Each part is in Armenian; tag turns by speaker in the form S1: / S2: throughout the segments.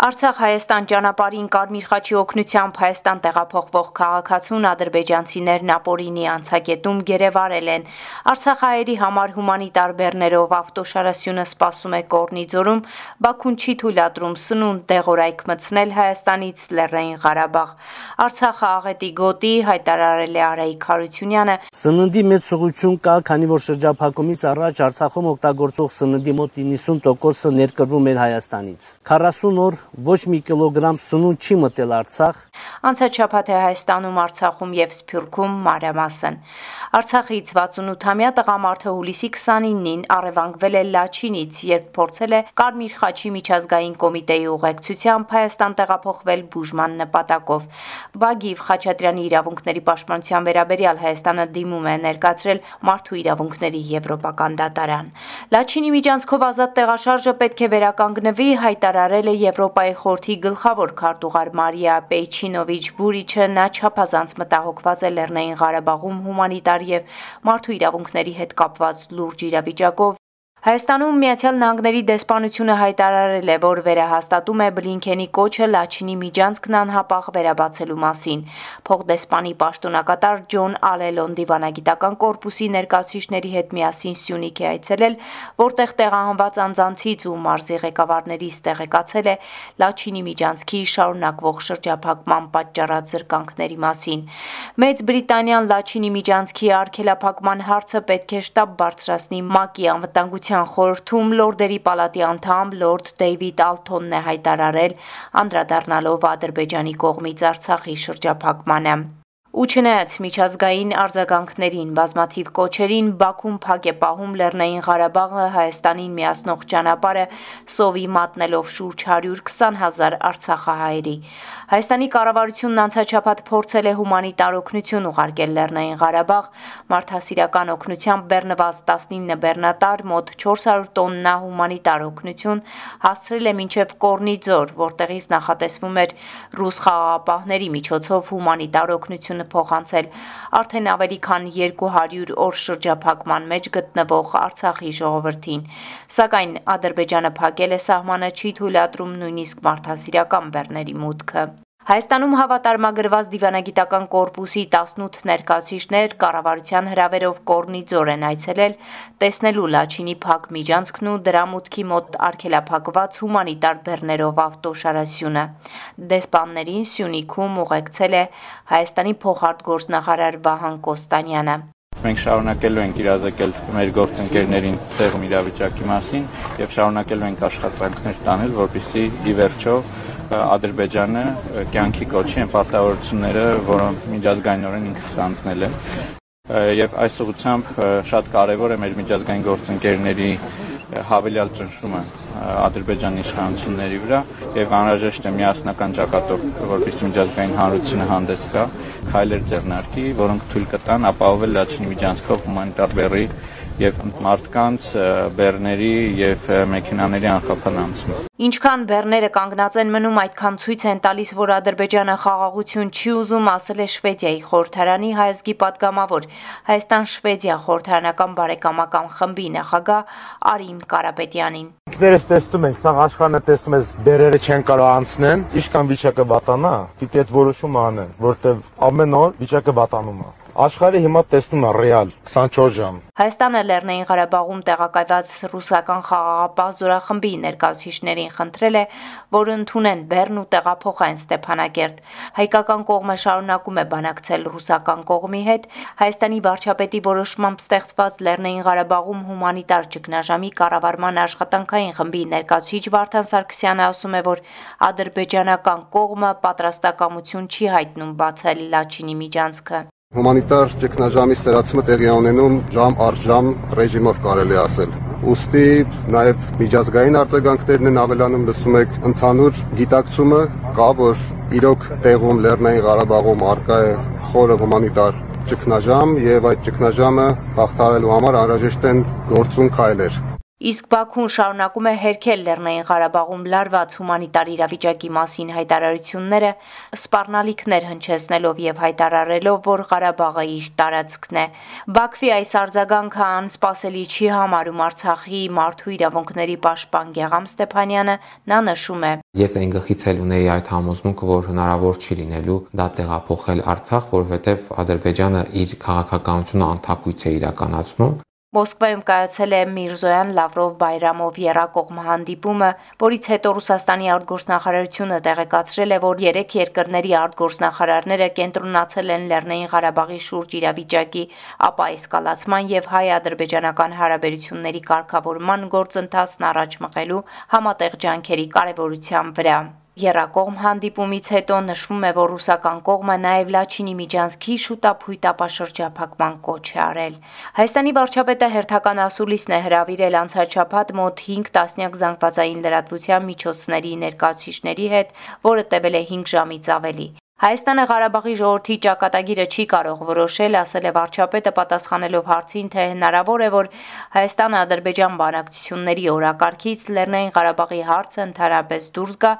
S1: Արցախ-Հայաստան ճանապարհին Կարմիր խաչի օգնությամբ Հայաստան տեղափոխվող քաղաքացուն ադրբեջանցիներն ապօրինի անցակետում գերեվարել են։ Արցախահայերի համար հումանիտար բեռներով ավտոշարասյունը սպասում է Կորնիձորում, Բաքուն չի թույլատրում սնունդ դեղորայք մտցնել Հայաստանից Լեռնային Ղարաբաղ։ Արցախը աղետի գոտի հայտարարել է Արայիկ Խարությունյանը։
S2: Սննդի մեծ ուղղություն կա, քանի որ շրջափակումից առաջ Արցախում օգտագործող սննդի մոտ 90%-ը ներկրվում էր Հայաստանից։ 40 օր ոչ մի կիլոգրամ սնունդ չի մտել Արցախ։
S1: Անցած շաբաթ է Հայաստանում, Արցախում եւ Սփյուռքում մանրամասն։ Արցախից 68-ամյա տղամարդը հուլիսի 29-ին առևանգվել է Լաչինից, երբ փորձել է Կարմիր խաչի միջազգային կոմիտեի ուղեկցությամբ Հայաստան տեղափոխվել բուժման նպատակով։ Բագիվ Խաչատրյանի իրավունքների պաշտպանության վերաբերյալ Հայաստանը դիմում է ներկայացրել Մարդու իրավունքների եվրոպական դատարան։ Լաչինի միջանցքով ազատ տեղաշարժը պետք է վերականգնվի, հայտարարել է Եվրոպա Եվրոպայի խորհրդի գլխավոր քարտուղար Մարիա Պեյչինովիչ Բուրիչը նա չափազանց մտահոգված է Լեռնային Ղարաբաղում հումանիտար եւ մարդու իրավունքների հետ կապված լուրջ իրավիճակով Հայաստանում Միացյալ Նահանգների դեսպանությունը հայտարարել է, որ վերահաստատում է Բլինքենի կոչը Լաչինի միջանցքն անհապաղ վերաբացելու մասին։ Փոխդեսպանի պաշտոնակատար Ջոն Ալելոն դիվանագիտական կորպուսի ներկայացուցիչների հետ միասին Սյունիք է այցելել, որտեղ տեղահանված անձանցից ու մարզի ղեկավարներից տեղեկացել է Լաչինի միջանցքի շարունակվող շրջափակման պատճառած զրկանքների մասին։ Մեծ Բրիտանիան Լաչինի միջանցքի արգելափակման հարցը պետք է շտապ բարձրացնի ՄԱԿ-ի անվտանգության Հանրապետության խորհրդում լորդերի պալատի անդամ լորդ Դեյվիդ Ալթոնն է հայտարարել, անդրադառնալով Ադրբեջանի կողմից Արցախի շրջափակմանը։ Ու չնայած միջազգային արձագանքներին, բազմաթիվ կոչերին Բաքուն փակ է պահում Լեռնային Ղարաբաղը Հայաստանին միացնող ճանապարհը սովի մատնելով շուրջ 120 հազար Արցախահայերի։ Հայաստանի կառավարությունն անցաչափած փորձել է հումանիտար օգնություն ուղարկել Լեռնային Ղարաբաղ, մարդասիրական օգնությամբ բեռնված 19 բեռնատար մոտ 400 տոննա հումանիտար օգնություն հասցրել է մինչև Կորնիձոր, որտեղից նախատեսվում էր ռուս խաղաղապահների միջոցով հումանիտար օգնությունը փոխանցել արդեն ավելի քան 200 օր շրջափակման մեջ գտնվող Արցախի ժողովրդին։ Սակայն Ադրբեջանը փակել է սահմանը, չի թույլատրում նույնիսկ մարդասիրական բեռների մուտքը։ Հայաստանում հավատարմագրված դիվանագիտական կորպուսի 18 ներկայացուցիչներ կառավարության հրավերով Կորնիձոր են այցելել տեսնելու Լաչինի փակ միջանցքն ու դրա մուտքի մոտ արգելափակված հումանիտար բեռներով ավտոշարասյունը։ Դեսպաններին Սյունիքում ուղեկցել է Հայաստանի փոխարտգործնախարար Վահան Կոստանյանը։
S3: Մենք շարունակելու ենք իրազեկել մեր գործընկերներին տեղում իրավիճակի մասին եւ շարունակելու ենք աշխատանքներ տանել, որպեսզի ի վերջո Ադրբեջանը կյանքի կոչի այն պարտավորությունները, որոնք միջազգայինորեն ինքը ստանձնել է։ Եվ այս ուղղությամբ շատ կարևոր է մեր միջազգային գործընկերների հավելյալ ճնշումը Ադրբեջանի իշխանությունների վրա եւ անհրաժեշտ է միասնական ճակատով, որպես միջազգային հանրությունը հանդես գա, քայլեր ձեռնարկի, որոնք թույլ կտան ապահովել Լաչինի միջանցքով հումանիտար բեռի եւ մարդկանց բեռների եւ մեքենաների անխափան անցում։
S1: Ինչքան բեռները կանգնած են մնում, այդքան ցույց են տալիս, որ Ադրբեջանը խաղաղություն չի ուզում, ասել է Շվեդիայի խորհրդարանի հայազգի падգամավոր Հայաստան-Շվեդիա խորհրդարանական բարեկամական խմբի նախագահ Արիմ Կարապետյանին։
S4: Ինքներս տեսնում ենք, սա աշխարհը տեսնում ես, բերերը չեն կարող անցնեն, ինչքան վիճակը վատանա, պիտի այդ որոշումը անեն, որտեղ ամեն օր վիճակը վատանում է։ Աշխարհը հիմա տեսնում է ռեալ 24 ժամ։
S1: Հայաստանը Լեռնային Ղարաբաղում տեղակայված ռուսական խաղաղապահ զորախմբի ներկայացուցիչներին խնդրել է, որ ընդունեն Բեռն ու տեղափոխեն Ստեփանակերտ։ Հայկական կողմը շարունակում է բանակցել ռուսական կողմի հետ։ Հայաստանի վարչապետի որոշմամբ ստեղծված Լեռնային Ղարաբաղում հումանիտար ճգնաժամի կառավարման աշխատանքային խմբի ներկայացուցիչ Վարդան Սարգսյանը ասում է, որ ադրբեջանական կողմը պատրաստակամություն չի հայտնում բացել Լաչինի միջանցքը։
S5: Հումանիտար ճգնաժամի սրացումը տեղի ունենում ժամ առ ժամ ռեժիմով կարելի ասել։ Ոստի նաև միջազգային արձագանքներն են ավելանում, լսում եք, ընդհանուր գիտակցումը կա, որ իրոք տեղում Լեռնային Ղարաբաղում արկա է խորը հումանիտար ճգնաժամ եւ այդ ճգնաժամը հաղթահարելու համար անհրաժեշտ են գործուն քայլեր։
S1: Իսկ Բաքուն շարունակում է հերքել Լեռնային Ղարաբաղում լարված հումանիտար իրավիճակի մասին հայտարարությունները, սպառնալիքներ հնչեցնելով եւ հայտարարելով, որ Ղարաբաղը իր տարածքն է։ Բաքվի այս արձագանքը անսպասելի չի համարում Արցախի մարդու իրավունքների պաշտպան Գեգամ Ստեփանյանը, նա նշում է.
S6: Ես այն գլխից էլ ունեի այդ համոզմունքը, որ հնարավոր չի լինելու դա տեղափոխել Արցախ, որովհետև Ադրբեջանը իր քաղաքականությունը անթակույց է իրականացնում
S1: Մոսկվայում կայացել է Միրզոյան Լավրով Բայրամով երակողմ հանդիպումը, որից հետո Ռուսաստանի արտգործնախարարությունը տեղեկացրել է, որ երեք երկրների արտգործնախարարները կենտրոնացել են Լեռնային Ղարաբաղի շուրջ իրավիճակի ապա էսկալացման եւ հայ-ադրբեջանական հարաբերությունների կարգավորման գործընթացն առաջ մղելու համատեղ ջանքերի կարեւորության վրա։ Երակողմ հանդիպումից հետո նշվում է, որ ռուսական կողմը նաև Լաչինի միջանցքի շուտապույտ ապաշրջափակման կոչ է արել։ Հայաստանի վարչապետը հերթական ասուլիսն է հրավիրել անցաչափած մոտ 5 տասնյակ զանգվածային լրատվության միջոցների ներկայացուցիչների հետ, որը տևել է 5 ժամից ավելի։ Հայաստանը Ղարաբաղի ժողովրդի ճակատագիրը չի կարող որոշել, ասել է վարչապետը պատասխանելով հարցին, թե հնարավոր է, որ Հայաստանը Ադրբեջան բանակցությունների օրակարգից Լեռնային Ղարաբաղի հարցը ընդհանրապես դուրս գա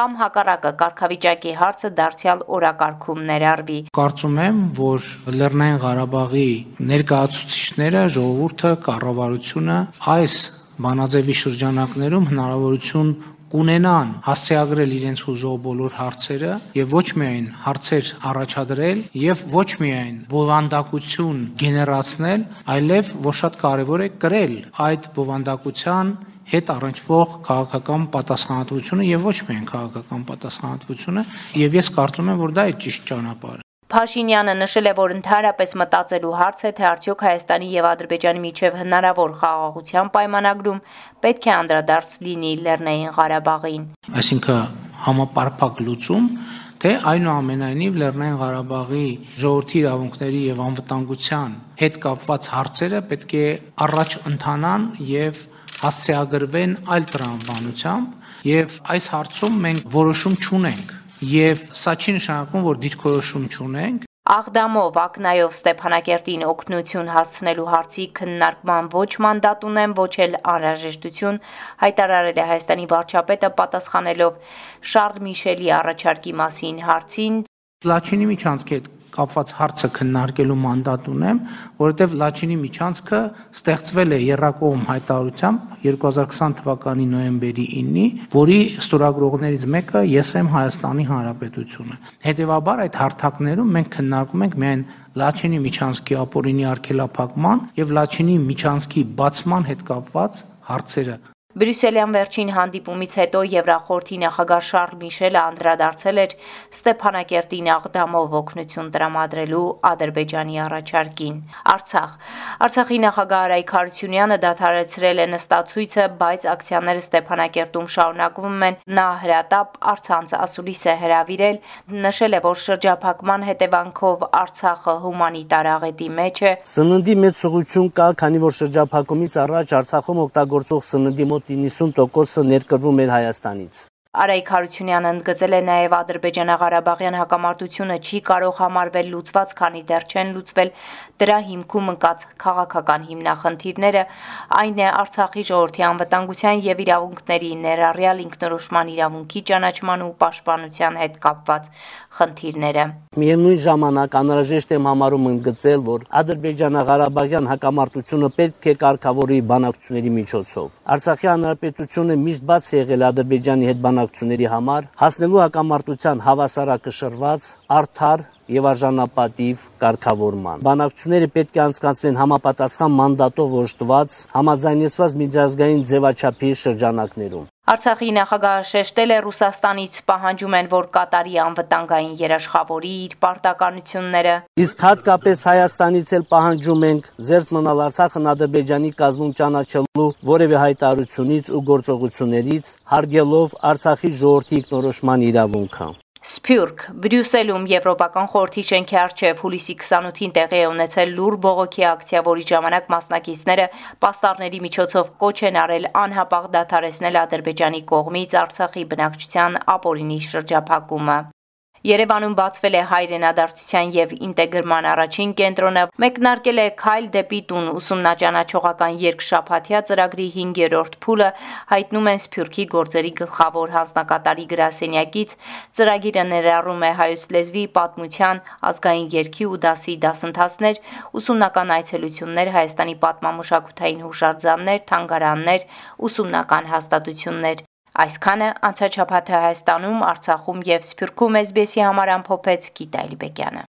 S1: կամ հակառակը կարգավիճակի հարցը դարձյալ օրակարգում ներառվի։
S7: Կարծում եմ, որ Լեռնային Ղարաբաղի ներկայացուցիչները, ժողովուրդը, կառավարությունը այս բանաձևի շրջանակներում հնարավորություն կունենան հասցեագրել իրենց հուզող բոլոր հարցերը եւ ոչ միայն հարցեր առաջադրել եւ ոչ միայն բովանդակություն գեներացնել, այլև որ շատ կարեւոր է կրել այդ բովանդակության հետ առնչվող քաղաքական պատասխանատվությունը եւ ոչ միայն քաղաքական պատասխանատվությունը եւ ես կարծում եմ որ դա է ճիշտ ճանապարհը
S1: Փաշինյանը նշել է, որ ընդհանրապես մտածելու հարց է, թե արդյոք Հայաստանի եւ Ադրբեջանի միջև հնարավոր խաղաղության պայմանագրում պետք է անդրադարձ լինի Լեռնային Ղարաբաղին։
S7: Այսինքն համապարփակ լուծում թե այնուամենայնիվ Լեռնային Ղարաբաղի ժողովրդի իրավունքների եւ անվտանգության հետ կապված հարցերը պետք է առաջ ընթանան եւ հասցեագրվեն այլ տրամաբանությամբ եւ այս հարցում մենք որոշում չունենք եւ սա չի նշանակում, որ դիրքորոշում չունենք,
S1: Աղդամով Ակնայով Ստեփանակերտին օգնություն հասցնելու հարցի քննարկման ոչ մանդատ ունեմ, ոչ էլ անհրաժեշտություն հայտարարել է Հայաստանի վարչապետը պատասխանելով Շարլ Միշելի առաջարկի մասին հարցին
S7: Լաչինի միջանցքի հետ կապված հարցը քննարկելու մանդատ ունեմ, որովհետև Լաչինի միջանցքը ստեղծվել է երրակողմ հայտարարությամբ 2020 թվականի նոյեմբերի 9-ի, որի ստորագրողներից մեկը ես եմ Հայաստանի Հանրապետությունը։ Հետևաբար այդ հարթակներում մենք քննարկում ենք միայն Լաչինի միջանցքի ապօրինի արգելափակման եւ Լաչինի միջանցքի բացման հետ կապված հարցերը
S1: Բրյուսելյան վերջին հանդիպումից հետո Եվրախորհրդի նախագահ Շարլ Միշելը անդրադարձել էր Ստեփանակերտին աղդամով օգնություն տրամադրելու Ադրբեջանի առաջարկին։ Արցախ. Արցախի նախագահ Արայք Հարությունյանը դադարեցրել է նստացույցը, բայց ակցիաները Ստեփանակերտում շարունակվում են։ Նա հրատապ արցանց ասուլիս է հրավիրել, նշել է, որ շրջափակման հետևանքով Արցախը հումանիտար աղետի մեջ է։
S2: Սննդի մեծ ուղղություն կա, քանի որ շրջափակումից առաջ Արցախում օգտագործող սննդի մոտ 90%-ը ներկրվում էր Հայաստանից։
S1: Արայք Հարությունյանը ընդգծել է նաև Ադրբեջանա-Ղարաբաղյան հակամարտությունը չի կարող համարվել լուծված, քանի դեռ չեն լուծվել դրա հիմքում ընկած քաղաքական հիմնախնդիրները, այն է Արցախի ժողովրդի անվտանգության եւ իրավունքների ներառյալ ինքնորոշման իրավունքի ճանաչման ու պաշտպանության հետ կապված խնդիրները։
S2: Միևնույն ժամանակ անհրաժեշտ է համարում ընդգծել, որ Ադրբեջանա-Ղարաբաղյան հակամարտությունը պետք է կարգավորի բանակցությունների միջոցով։ Արցախի հանրապետությունը միշտ բաց եղել Ադրբեջանի հետ բանակ բնակչությունների համար հասնելու հակամարտության հավասարակշռված, արդար եւ արժանապատիվ կարգավորման։ Բանակցությունները պետք է անցկացվեն համապատասխան մանդատով օժտված, համաձայնեցված միջազգային ձևաչափի շրջանակներում։
S1: Արցախի նախագահը շեշտել է Ռուսաստանից պահանջում են, որ Կատարի անվտանգային երաշխավորի իր պարտականությունները։
S2: Իսկ հատկապես Հայաստանից էլ պահանջում ենք զերծ մնալ Արցախն Ադրբեջանի կազմում ճանաչելու որևէ հայտարարությունից ու գործողություններից, հարգելով Արցախի ժողովրդի ինքնորոշման իրավունքը։
S1: Սփյուռք. Բրյուսելում Եվրոպական խորհրդի շենքի առջև հուլիսի 28-ին տեղի է ունեցել լուր բողոքի ակցիա, որի ժամանակ մասնակիցները պաստառների միջոցով կոչ են արել անհապաղ դադարեցնել Ադրբեջանի կողմից Արցախի բնակչության ապօրինի շրջափակումը։ Երևանում բացվել է հայրենադարձության եւ ինտեգրման առաջին կենտրոնը, մեկնարկել է Քայլ դեպի տուն ուսումնաճանաչողական երկշաբաթյա ծրագրի 5-րդ փուլը, հայտնում են Սփյուռքի գործերի գլխավոր հանձնակատարի գրասենյակից։ Ծրագիրը ներառում է հայոց լեզվի, պատմության, ազգային երգի ու դասի դասընթացներ, ուսումնական այցելություններ, Հայաստանի պատմամշակութային հուշարձաններ, թանգարաններ, ուսումնական հաստատություններ։ Այսքանը անցաչափաթը Հայաստանում, Արցախում եւ Սփյուռքում SBS-ի համար ամփոփեց Գիտա Իլբեկյանը։